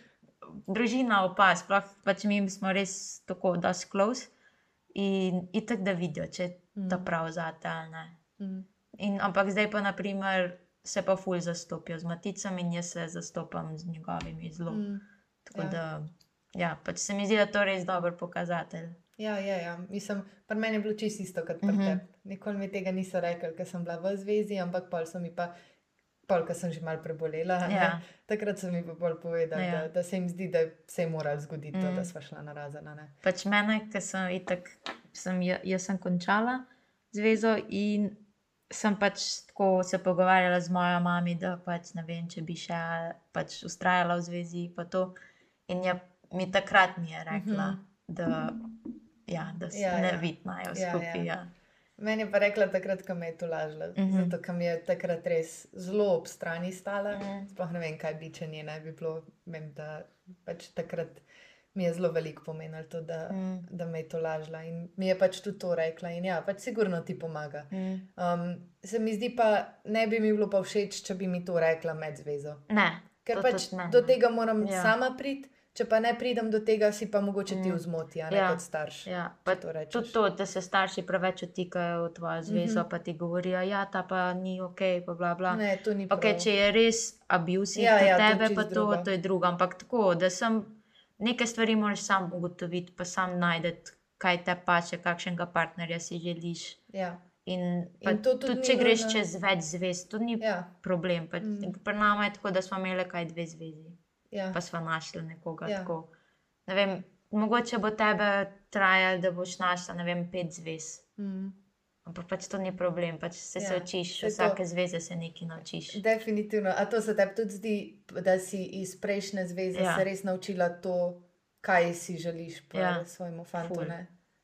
[SPEAKER 2] družina opa, sploh pač mi smo res tako, da sklos in itak da vidijo, če je
[SPEAKER 1] Mm.
[SPEAKER 2] to prav zate ali ne.
[SPEAKER 1] Mm.
[SPEAKER 2] In, ampak zdaj pa naprimer se pa ful zastopijo z maticami in jaz se zastopam z njegovimi zelo. Mm. Tako
[SPEAKER 1] ja.
[SPEAKER 2] da, ja, pač se mi zdi, da je to res dober pokazatelj.
[SPEAKER 1] Ja, ja, ja. Mislim, pri meni je bilo čisto isto kot pri mm. -hmm. tebi. Nikoli mi tega niso rekli, ker sem bila v zvezi, ampak pol so mi pa, pol, ker sem že mal prebolela, ne,
[SPEAKER 2] Ja.
[SPEAKER 1] takrat so mi pa bolj povedali,
[SPEAKER 2] Ja.
[SPEAKER 1] da, da se jim zdi, da se je moralo zgoditi, mm. to,
[SPEAKER 2] Mm.
[SPEAKER 1] da sva šla na razen. ne.
[SPEAKER 2] Pač mene, ki sem itak, sem, ja- jaz sem končala zvezo in sem pač tako se pogovarjala z mojo mami, da pač ne vem, če bi še pač ustrajala v zvezi. pa to. In je, mi takrat mi je rekla,
[SPEAKER 1] Mhm.
[SPEAKER 2] da, ja, da se
[SPEAKER 1] Ja,
[SPEAKER 2] ja, ne
[SPEAKER 1] ja.
[SPEAKER 2] vidnajo
[SPEAKER 1] Ja,
[SPEAKER 2] skupaj.
[SPEAKER 1] ja.
[SPEAKER 2] Ja.
[SPEAKER 1] Meni je pa rekla takrat, ko me je tolažila, mm -hmm.
[SPEAKER 2] Mhm.
[SPEAKER 1] zato ker mi je takrat res zelo ob strani stala. Mm.
[SPEAKER 2] Mhm.
[SPEAKER 1] Sploh ne vem, kaj bi, če nje ne bi bilo. Vem, da pač takrat mi je zelo veliko pomenilo to, da, mm.
[SPEAKER 2] Mm.
[SPEAKER 1] da me je tolažila in mi je pač tudi to rekla. In ja, pač sigurno ti pomaga.
[SPEAKER 2] Mm.
[SPEAKER 1] Um, se mi zdi pa, ne bi mi bilo pa všeč, če bi mi to rekla med zvezo.
[SPEAKER 2] Ne,
[SPEAKER 1] Ker
[SPEAKER 2] to
[SPEAKER 1] pač
[SPEAKER 2] meni
[SPEAKER 1] do
[SPEAKER 2] ne.
[SPEAKER 1] tega moram. Ja. sama priti, če pa ne pridem do tega, si pa mogoče ti
[SPEAKER 2] Mm.
[SPEAKER 1] vzmoti, ne
[SPEAKER 2] Ja.
[SPEAKER 1] kot starš.
[SPEAKER 2] Ja, pa
[SPEAKER 1] to rečeš.
[SPEAKER 2] tudi to, da se starši preveč vtikajo v tvojo zvezo, mm. -hmm. pa ti govorijo, ja, ta pa ni ok, pa bla bla.
[SPEAKER 1] Ne, to ni prav.
[SPEAKER 2] Okay, če je res abusiv
[SPEAKER 1] Ja,
[SPEAKER 2] ja,
[SPEAKER 1] ja, to
[SPEAKER 2] tebe,
[SPEAKER 1] čisto
[SPEAKER 2] pa to,
[SPEAKER 1] drugo.
[SPEAKER 2] to je drugo. Ampak tako, da sem nekaj stvari moraš sam ugotoviti, pa sam najdete, kaj te paše, kakšnega partnerja si želiš.
[SPEAKER 1] Ja.
[SPEAKER 2] In,
[SPEAKER 1] In to tudi
[SPEAKER 2] tudi če greš
[SPEAKER 1] nujno-
[SPEAKER 2] čez več zvez, to ni ja. Problem. Pa,
[SPEAKER 1] mm.
[SPEAKER 2] Pri nama je tako, da smo imeli kaj dve zvezi,
[SPEAKER 1] ja.
[SPEAKER 2] pa smo našli nekoga.
[SPEAKER 1] Ja.
[SPEAKER 2] Ja. Ne vem, mogoče bo tebe trajalo, da boš našla vem, pet zvez.
[SPEAKER 1] Mm.
[SPEAKER 2] Ampak pač to ni problem, pač se,
[SPEAKER 1] Ja,
[SPEAKER 2] se učiš,
[SPEAKER 1] to-
[SPEAKER 2] vsake zveze se nekaj naučiš.
[SPEAKER 1] Definitivno. A to se tebi tudi zdi, da si iz prejšnje zveze ja. Se res naučila to, kaj si želiš pri ja. Svojemu fantu?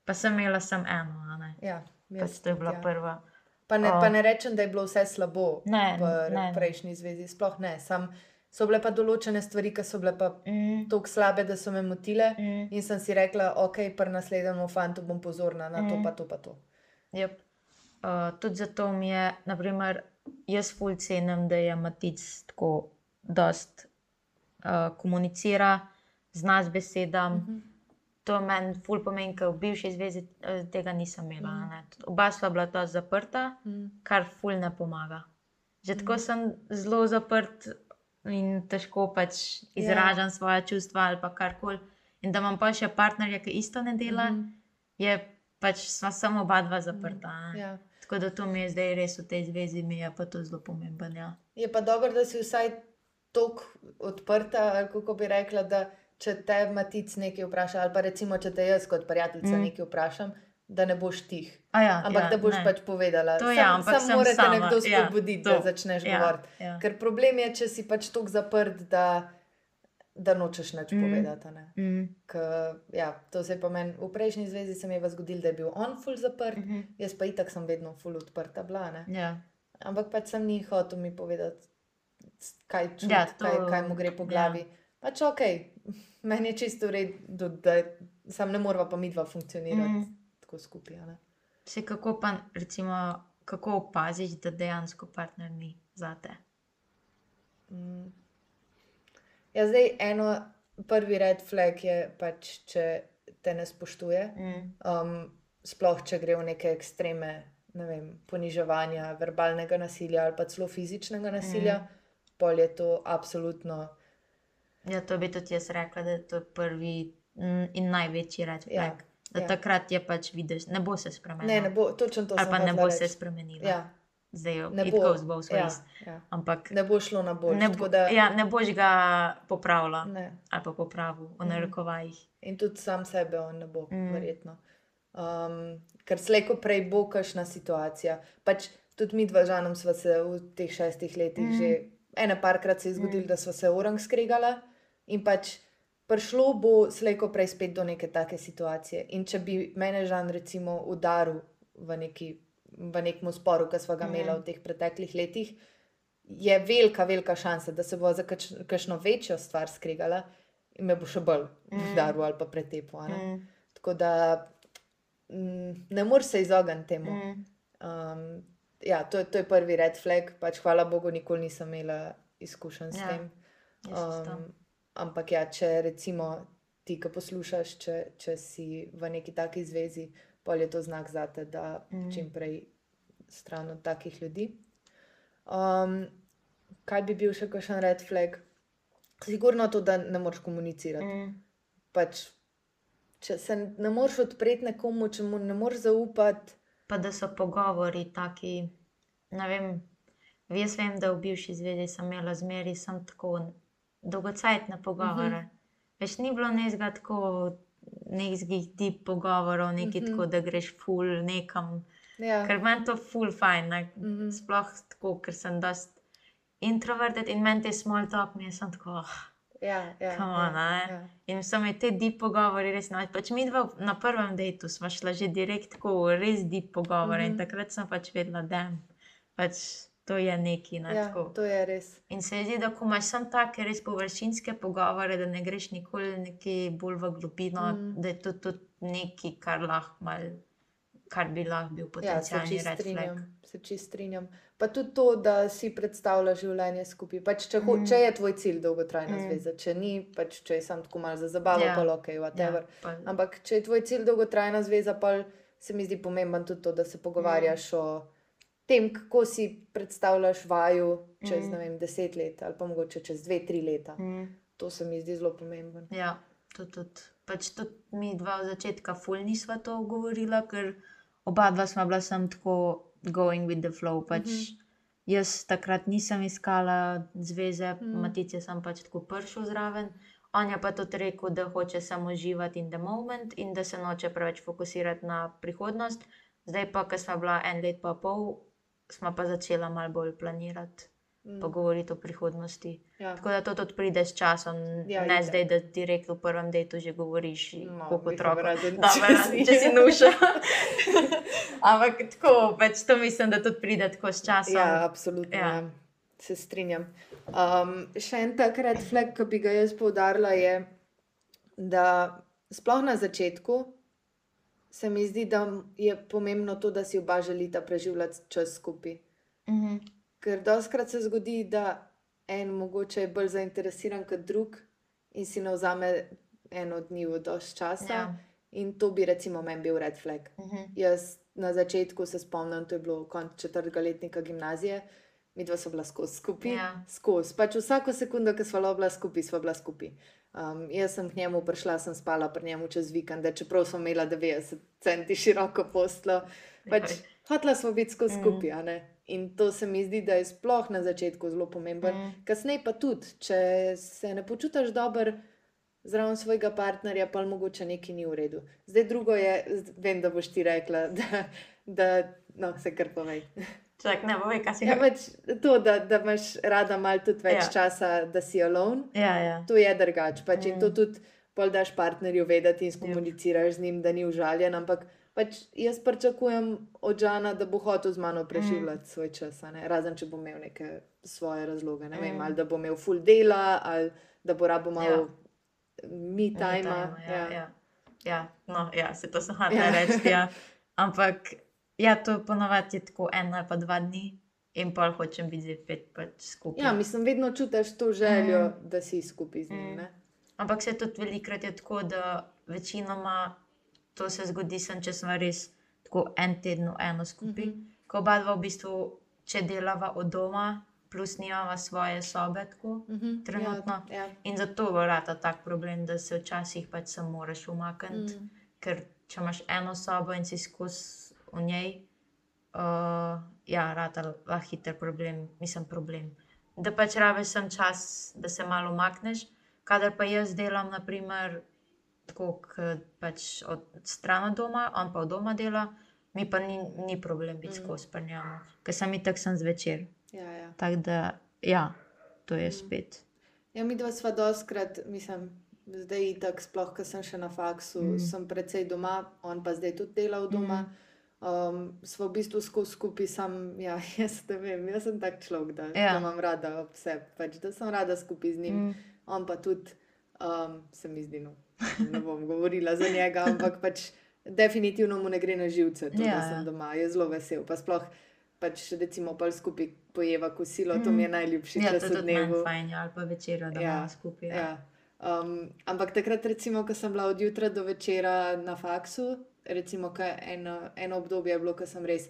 [SPEAKER 2] Pa sem imela samo eno.
[SPEAKER 1] Ja,
[SPEAKER 2] Pač to je bila
[SPEAKER 1] ja.
[SPEAKER 2] prva.
[SPEAKER 1] Pa ne,
[SPEAKER 2] O.
[SPEAKER 1] pa ne rečem, da je bilo vse slabo
[SPEAKER 2] Ne,
[SPEAKER 1] v
[SPEAKER 2] ne.
[SPEAKER 1] prejšnji zvezi, sploh ne. Sam so bile pa določene stvari, ki so bile pa
[SPEAKER 2] Mm,
[SPEAKER 1] tako slabe, da so me motile.
[SPEAKER 2] mm,
[SPEAKER 1] In sem si rekla, ok, pri naslednjem fantu bom pozorna na to,
[SPEAKER 2] Mm.
[SPEAKER 1] pa to, pa to.
[SPEAKER 2] yep. uh, tudi zato mi je, naprimer, jaz ful cenim, da je Matic tako dost uh, komunicira, zna z besedam.
[SPEAKER 1] Mhm.
[SPEAKER 2] To meni ful pomeni, ker v bivši zvezi eh, tega nisem imela. Ne. Tudi Oba sva bila to zaprta,
[SPEAKER 1] Mm.
[SPEAKER 2] kar ful ne pomaga. Že tako
[SPEAKER 1] Mhm.
[SPEAKER 2] sem zelo zaprt in težko pač izražam svoje čustva ali karkoli. In da imam pa še partnerja, ki isto ne dela,
[SPEAKER 1] Mhm.
[SPEAKER 2] je pač sva samo oba dva zaprta. a ne.
[SPEAKER 1] Ja.
[SPEAKER 2] Tako da to mi je zdaj res v tej zvezi, mi je pa to zelo pomembno. Ja.
[SPEAKER 1] Je pa dobro, da si vsaj tako odprta, kako bi rekla, da če te matic nekaj vpraša, ali pa recimo, če te jaz kot prijateljica mm.
[SPEAKER 2] Mm.
[SPEAKER 1] nekaj vprašam, da ne boš tih.
[SPEAKER 2] A Ja,
[SPEAKER 1] Ampak
[SPEAKER 2] ja,
[SPEAKER 1] da boš
[SPEAKER 2] ne.
[SPEAKER 1] pač povedala.
[SPEAKER 2] To
[SPEAKER 1] Sam-
[SPEAKER 2] ja, ampak sem
[SPEAKER 1] mora te nekdo
[SPEAKER 2] ja,
[SPEAKER 1] spodbuditi,
[SPEAKER 2] to.
[SPEAKER 1] da začneš
[SPEAKER 2] Ja,
[SPEAKER 1] govoriti.
[SPEAKER 2] ja.
[SPEAKER 1] Ker problem je, če si pač tako zaprt, da, da nočeš nič mm. Povedati. a ne.
[SPEAKER 2] Mm.
[SPEAKER 1] K, ja, to se je pa meni v prejšnji zvezi se mi je zgodilo, da je bil on full zaprt, mm. -hmm. jaz pa itak sem vedno full odprta bila. Ne?
[SPEAKER 2] Ja.
[SPEAKER 1] Ampak pač sem ni hotel mi povedati, kaj čuti,
[SPEAKER 2] Ja,
[SPEAKER 1] ja,
[SPEAKER 2] to-
[SPEAKER 1] kaj, kaj mu gre po
[SPEAKER 2] ja.
[SPEAKER 1] glavi. pač ok, meni je čisto v redu, da sam ne morava pa mi dva funkcionirati mm. Tako skupaj.
[SPEAKER 2] Vse kako pa, recimo, kako opaziš, da dejansko partner ni za te.
[SPEAKER 1] Mm. Ja, zdaj eno, prvi red flag je pač, če te ne spoštuje.
[SPEAKER 2] Mm.
[SPEAKER 1] Um, sploh, če gre v neke ekstreme, ne vem, poniževanja, verbalnega nasilja ali pa celo fizičnega nasilja, mm. pol je to absolutno.
[SPEAKER 2] Ja, to bi tudi jaz rekla, da je to prvi mm, in največji red
[SPEAKER 1] Ja,
[SPEAKER 2] flag. Da
[SPEAKER 1] ja.
[SPEAKER 2] takrat je pač vidiš, ne bo se spremenil.
[SPEAKER 1] Ne, ne bo, točno to
[SPEAKER 2] Ali
[SPEAKER 1] sem
[SPEAKER 2] pa ne bo se
[SPEAKER 1] reči.
[SPEAKER 2] spremenila.
[SPEAKER 1] Ja,
[SPEAKER 2] Zdaj
[SPEAKER 1] ne bo.
[SPEAKER 2] goes both
[SPEAKER 1] Ja, ja.
[SPEAKER 2] Ampak
[SPEAKER 1] Ne bo šlo na bolj.
[SPEAKER 2] ne, bo,
[SPEAKER 1] Da,
[SPEAKER 2] ja, ne boš ga popravila
[SPEAKER 1] ne.
[SPEAKER 2] ali pa popravil v
[SPEAKER 1] Mhm.
[SPEAKER 2] narekovajih.
[SPEAKER 1] In tudi sam sebe on ne bo,
[SPEAKER 2] Mm.
[SPEAKER 1] verjetno. Um, ker slejko prej bo kašna situacija. Pač tudi mi dva žanom smo se v teh šestih letih
[SPEAKER 2] Mm.
[SPEAKER 1] že ene parkrat se je zgodilo,
[SPEAKER 2] Mm.
[SPEAKER 1] da smo se urang skregala in pač prišlo bo slejko prej spet do neke take situacije. In če bi mene žan recimo udaril v, neki, v nekem sporu, ki smo ga imeli v teh preteklih letih, je velika, velika šansa, da se bo za kakšno večjo stvar skregala in me bo še bolj
[SPEAKER 2] Mm.
[SPEAKER 1] udaril ali pa pretepil.
[SPEAKER 2] Mm.
[SPEAKER 1] Tako da mm, ne moreš se izogniti temu.
[SPEAKER 2] Mm.
[SPEAKER 1] Um, ja, to, je- to je prvi red flag, pač hvala Bogu, nikoli nisem imela izkušenj s
[SPEAKER 2] Ja,
[SPEAKER 1] tem. Um, ampak ja, če recimo ti, ki poslušaš, če, če si v neki taki zvezi, pol je to znak za te, da
[SPEAKER 2] Mm.
[SPEAKER 1] čim prej stran od takih ljudi. Um, kaj bi bil še kakšen red flag? Sigurno to, da ne moreš komunicirati.
[SPEAKER 2] Mm.
[SPEAKER 1] Pač, če se ne moreš odpreti nekomu, če mu ne moreš zaupati.
[SPEAKER 2] Pa da so pogovori taki, ne vem. Jaz vem, da v bivši zvezi sem imela zmeri sem tako dolgocajtne pogovore. Mm -hmm. Veš, ni bilo nezga tako nekih deep pogovorov, neki mm
[SPEAKER 1] Mhm.
[SPEAKER 2] -hmm. tako, da greš full nekam.
[SPEAKER 1] Ja.
[SPEAKER 2] Ker meni to full fajn, ne?
[SPEAKER 1] Mhm.
[SPEAKER 2] sploh tako, ker sem dost introverted in meni te small talk mi je sem tako. Oh.
[SPEAKER 1] Ja, ja,
[SPEAKER 2] Come on,
[SPEAKER 1] ja, ja.
[SPEAKER 2] In so mi te deep pogovori res naj. Pač mi dva na prvem dejtu smo šla že direkt tako v res deep pogovore mm -hmm. in
[SPEAKER 1] Mhm.
[SPEAKER 2] takrat sem pač vedela, da je pač to je neki. Ne,
[SPEAKER 1] Ja,
[SPEAKER 2] tako.
[SPEAKER 1] to je res.
[SPEAKER 2] in se zdi, da ko imaš samo take res površinske pogovore, da ne greš nikoli nekje bolj v globino, mm. Da je to tudi nekaj, kar, lahko mal, kar bi lahko bil
[SPEAKER 1] Ja,
[SPEAKER 2] potencialni
[SPEAKER 1] čist
[SPEAKER 2] red flag.
[SPEAKER 1] strinjam. Se čist strinjam. Pa tudi to, da si predstavljaš življenje skupaj. Pač, če,
[SPEAKER 2] Mm.
[SPEAKER 1] če je tvoj cilj dolgotrajna
[SPEAKER 2] Mm.
[SPEAKER 1] zveza, če ni, pač, če je samo tako malo za zabavo,
[SPEAKER 2] Ja.
[SPEAKER 1] ja. pa ok, whatever.
[SPEAKER 2] Ja, pa,
[SPEAKER 1] Ampak če je tvoj cilj dolgotrajna zveza, pa se mi zdi pomemben tudi to, da se pogovarjaš mm. o tem, kako si predstavljaš vaju čez
[SPEAKER 2] Mm.
[SPEAKER 1] vem, deset let ali pa mogoče čez dve, tri leta. Mm. To se mi zdi zelo pomembno.
[SPEAKER 2] Ja, to tudi. Pač tudi mi dva od začetka ful nisva to govorila, ker oba dva sva bila sem tako going with the flow. Pač mm. -hmm. Jaz takrat nisem iskala zveze, mm. Matice sem pač tako prišel zraven. On je pa tudi rekel, da hoče samo živeti in the moment in da se noče preveč fokusirati na prihodnost. Zdaj pa, ko sva bila en let pa pol, smo pa začela malo bolj planirati, mm. pa govoriti o prihodnosti.
[SPEAKER 1] Ja.
[SPEAKER 2] Tako da to tudi pride s časom,
[SPEAKER 1] Ja,
[SPEAKER 2] ne
[SPEAKER 1] itak.
[SPEAKER 2] zdaj, da direkt v prvem dejtu že govoriš,
[SPEAKER 1] No,
[SPEAKER 2] kot
[SPEAKER 1] bi
[SPEAKER 2] otrok.
[SPEAKER 1] rada,
[SPEAKER 2] Dobre, če si nuša. Ampak tako, pač to mislim, da tudi pride tako s časom.
[SPEAKER 1] Ja, absolutno.
[SPEAKER 2] Ja.
[SPEAKER 1] Ja. Se strinjam. Um, še en tak red flag, ki bi ga jaz poudarila, je, da sploh na začetku se mi zdi, da je pomembno to, da si oba želita preživljati čas skupaj.
[SPEAKER 2] Mhm.
[SPEAKER 1] Ker doskrat se zgodi, da en mogoče je bolj zainteresiran kot drug in si ne vzame eno dni v dosti časa.
[SPEAKER 2] Ja.
[SPEAKER 1] In to bi recimo meni bil red flag.
[SPEAKER 2] Mhm.
[SPEAKER 1] Jaz na začetku se spomnim, to je bilo konec četrtega letnika gimnazije, mi dva so bila skozi skupaj.
[SPEAKER 2] Ja.
[SPEAKER 1] Skozi. Pač vsako sekundo, ki smo bila skupaj, smo bila skupaj. Um, jaz sem k njemu prišla, sem spala pri njemu čez vikend, čeprav smo imela 90 centi široko poslo. Pač, hotla smo biti skozi
[SPEAKER 2] Mm.
[SPEAKER 1] skupaj. a ne. In to se mi zdi, da je sploh na začetku zelo pomemben.
[SPEAKER 2] Mm.
[SPEAKER 1] Kasneje pa tudi, če se ne počutiš dobro zraven svojega partnerja, pa mogoče nekaj ni v redu. Zdaj drugo je, vem, da boš ti rekla, da, da no, se kar povej.
[SPEAKER 2] Čak, ne, povej, kaj si
[SPEAKER 1] Ja,
[SPEAKER 2] ga.
[SPEAKER 1] pač to, da, da imaš rada malo tudi več
[SPEAKER 2] Ja.
[SPEAKER 1] ja. časa, da si alone,
[SPEAKER 2] Ja, ja.
[SPEAKER 1] to je drugače. Pač, mm. In to
[SPEAKER 2] Mm.
[SPEAKER 1] tudi pol daš partnerju vedeti in skomuniciraš z njim, da ni užaljen. Ampak pač jaz pričakujem od Žana, da bo hotel z mano preživljati mm. svoj čas, razen če bo imel neke svoje razloge. Ne vem,
[SPEAKER 2] Mm.
[SPEAKER 1] ali da bo imel full dela, ali da bo rabo malo
[SPEAKER 2] Ja.
[SPEAKER 1] mi time.
[SPEAKER 2] time, Ja, ja. ja. No, ja, se to sem
[SPEAKER 1] Ja.
[SPEAKER 2] hotela reči. Ja. Ampak ja, to ponovadi je tako eno ali pa dva dni, in pol hočem biti spet pač skupaj.
[SPEAKER 1] Ja, mislim, vedno čutiš to željo,
[SPEAKER 2] Mm.
[SPEAKER 1] da si skupaj z njim.
[SPEAKER 2] Mm. Ampak se tudi velikrat je tako, da večinoma to se zgodi, sem, če smo res tako en teden, eno skupaj. Mm. -hmm. Ko oba dva v bistvu, če delava od doma, plus nimava svoje sobe, tako,
[SPEAKER 1] Mhm,
[SPEAKER 2] Trenutno.
[SPEAKER 1] Ja, ja.
[SPEAKER 2] In zato vrata tak problem, da se včasih pač sam moraš umakniti.
[SPEAKER 1] Mm.
[SPEAKER 2] Mm. Ker če imaš eno sobo in si skozi v njej, uh, ja, rata lahko hiter problem, mislim problem. Da pač rabiš sem čas, da se malo umakneš. Kadar pa jaz delam, naprimer, tako kot pač od stran od doma, on pa od doma dela, mi pa ni, ni problem biti
[SPEAKER 1] Mm.
[SPEAKER 2] skozi prnjamo, ker sem itak sem zvečer.
[SPEAKER 1] Ja, ja.
[SPEAKER 2] Tako da, ja, to je
[SPEAKER 1] Mm.
[SPEAKER 2] spet.
[SPEAKER 1] Ja, mi dva sva doskrat, mislim, zdaj tako, sploh, ko sem še na faksu, mm. Sem precej doma, on pa zdaj tudi dela v doma. Mm. Um, sva v bistvu skupaj, sam, ja, jaz ne vem, jaz sem tak človek, da, ja.
[SPEAKER 2] Ja.
[SPEAKER 1] da imam rada sebi, pač, da sem rada skupaj z njim. Mm.
[SPEAKER 2] Mm.
[SPEAKER 1] On pa tudi, um, se mi zdi, no, ne bom govorila za njega, ampak pač definitivno mu ne gre na živce, to, ja,
[SPEAKER 2] Ja,
[SPEAKER 1] da sem
[SPEAKER 2] ja.
[SPEAKER 1] doma, je zelo vesel. Pa sploh, pač recimo, pol skupaj pojeva kosilo, to mi je najljubši
[SPEAKER 2] Ja, to
[SPEAKER 1] čas
[SPEAKER 2] je
[SPEAKER 1] v
[SPEAKER 2] tudi meni
[SPEAKER 1] dnevu.
[SPEAKER 2] fajn, ja, ali pa večer, da
[SPEAKER 1] Ja,
[SPEAKER 2] skupaj. Ja.
[SPEAKER 1] Ja. Um, ampak takrat, recimo, ko sem bila od jutra do večera na faksu, recimo, eno, eno obdobje je bilo, ko sem res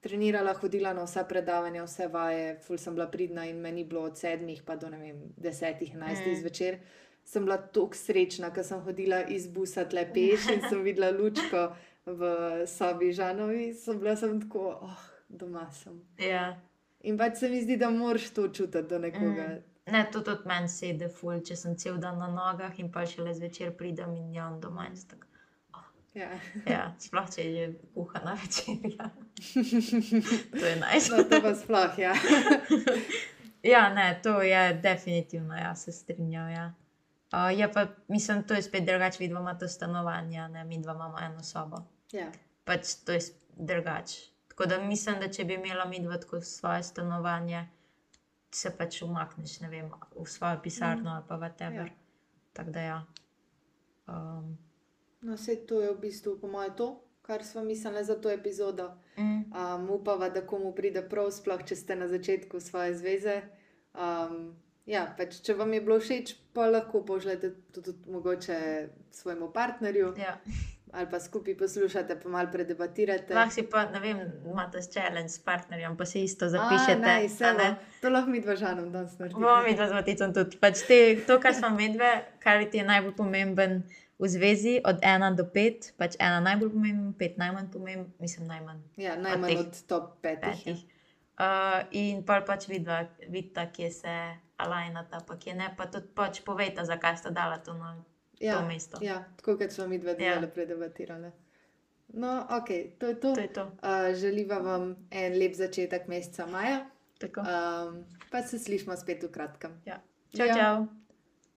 [SPEAKER 1] trenirala, hodila na vsa predavanja, vse vaje, ful sem bila pridna in meni bilo od sedmih pa do ne vem, desetih, enajstih
[SPEAKER 2] Mm.
[SPEAKER 1] zvečer. Sem bila tako srečna, ker sem hodila iz busa tle peš in sem videla lučko v sobi Žanovi, sem bila sem tako, oh, doma sem.
[SPEAKER 2] Ja.
[SPEAKER 1] In pač se mi zdi, da moraš to čutiti do nekoga.
[SPEAKER 2] Mm. Ne, to tudi meni sedi, ful, če sem cel dan na nogah in pa šele zvečer pridem in jam doma. in tako,
[SPEAKER 1] Ja.
[SPEAKER 2] Ja, sploh če je že kuhana večerja. to je najslabše.
[SPEAKER 1] No, to pa sploh, ja.
[SPEAKER 2] Ja, ne, to je definitivno, ja, se strinjam. Ja. Uh, je pa, mislim, to je spet drugače, vidva ima to stanovanje, ne, mi dva imamo eno sobo.
[SPEAKER 1] ja.
[SPEAKER 2] Pač to je drugače. Tako da mislim, da če bi imela mi dva tako svoje stanovanje, se pač umakneš, ne vem, v svojo pisarno ali pa v tebe.
[SPEAKER 1] Ja.
[SPEAKER 2] Ja. Tako da ja. Um,
[SPEAKER 1] No, vse to je v bistvu, po mojem, to, kar smo mislili za to epizodo.
[SPEAKER 2] mm,
[SPEAKER 1] Um, upava, da komu pride prav, sploh če ste na začetku svoje zveze. Um, ja, pač, če vam je bilo všeč, pa lahko pošljete tudi, tudi mogoče svojemu partnerju
[SPEAKER 2] ja.
[SPEAKER 1] ali pa skupaj poslušate, pa malo predebatirate.
[SPEAKER 2] Lahko si pa, ne vem, imate challenge s partnerjem, pa si isto
[SPEAKER 1] A,
[SPEAKER 2] zapišete.
[SPEAKER 1] nice,
[SPEAKER 2] a ne?
[SPEAKER 1] to lahko mi dva žanom danes naredimo.
[SPEAKER 2] Bomo mi dva z Maticom tudi. Pač te, to, kar smo medve, kar ti je najbolj pomemben v zvezi, od ena do pet, pač ena najbolj pomemben, pet najmanj pomemben, mislim najmanj
[SPEAKER 1] Ja, najmanj
[SPEAKER 2] teh
[SPEAKER 1] od top petih. ja.
[SPEAKER 2] petih. Uh, in pa pač vidva, vidita, kje se alajnata, pa kje ne, pa tudi pač povejta, zakaj sta dala to na
[SPEAKER 1] Ja,
[SPEAKER 2] to mesto.
[SPEAKER 1] ja, tako kot smo mi dve
[SPEAKER 2] Ja.
[SPEAKER 1] delali, predebatirali. No, ok, to je to.
[SPEAKER 2] To je to.
[SPEAKER 1] Uh, želiva vam en lep začetek meseca maja,
[SPEAKER 2] Tako.
[SPEAKER 1] um, pa se slišmo spet v kratkem.
[SPEAKER 2] Ja. Čau,
[SPEAKER 1] Ja.
[SPEAKER 2] čau.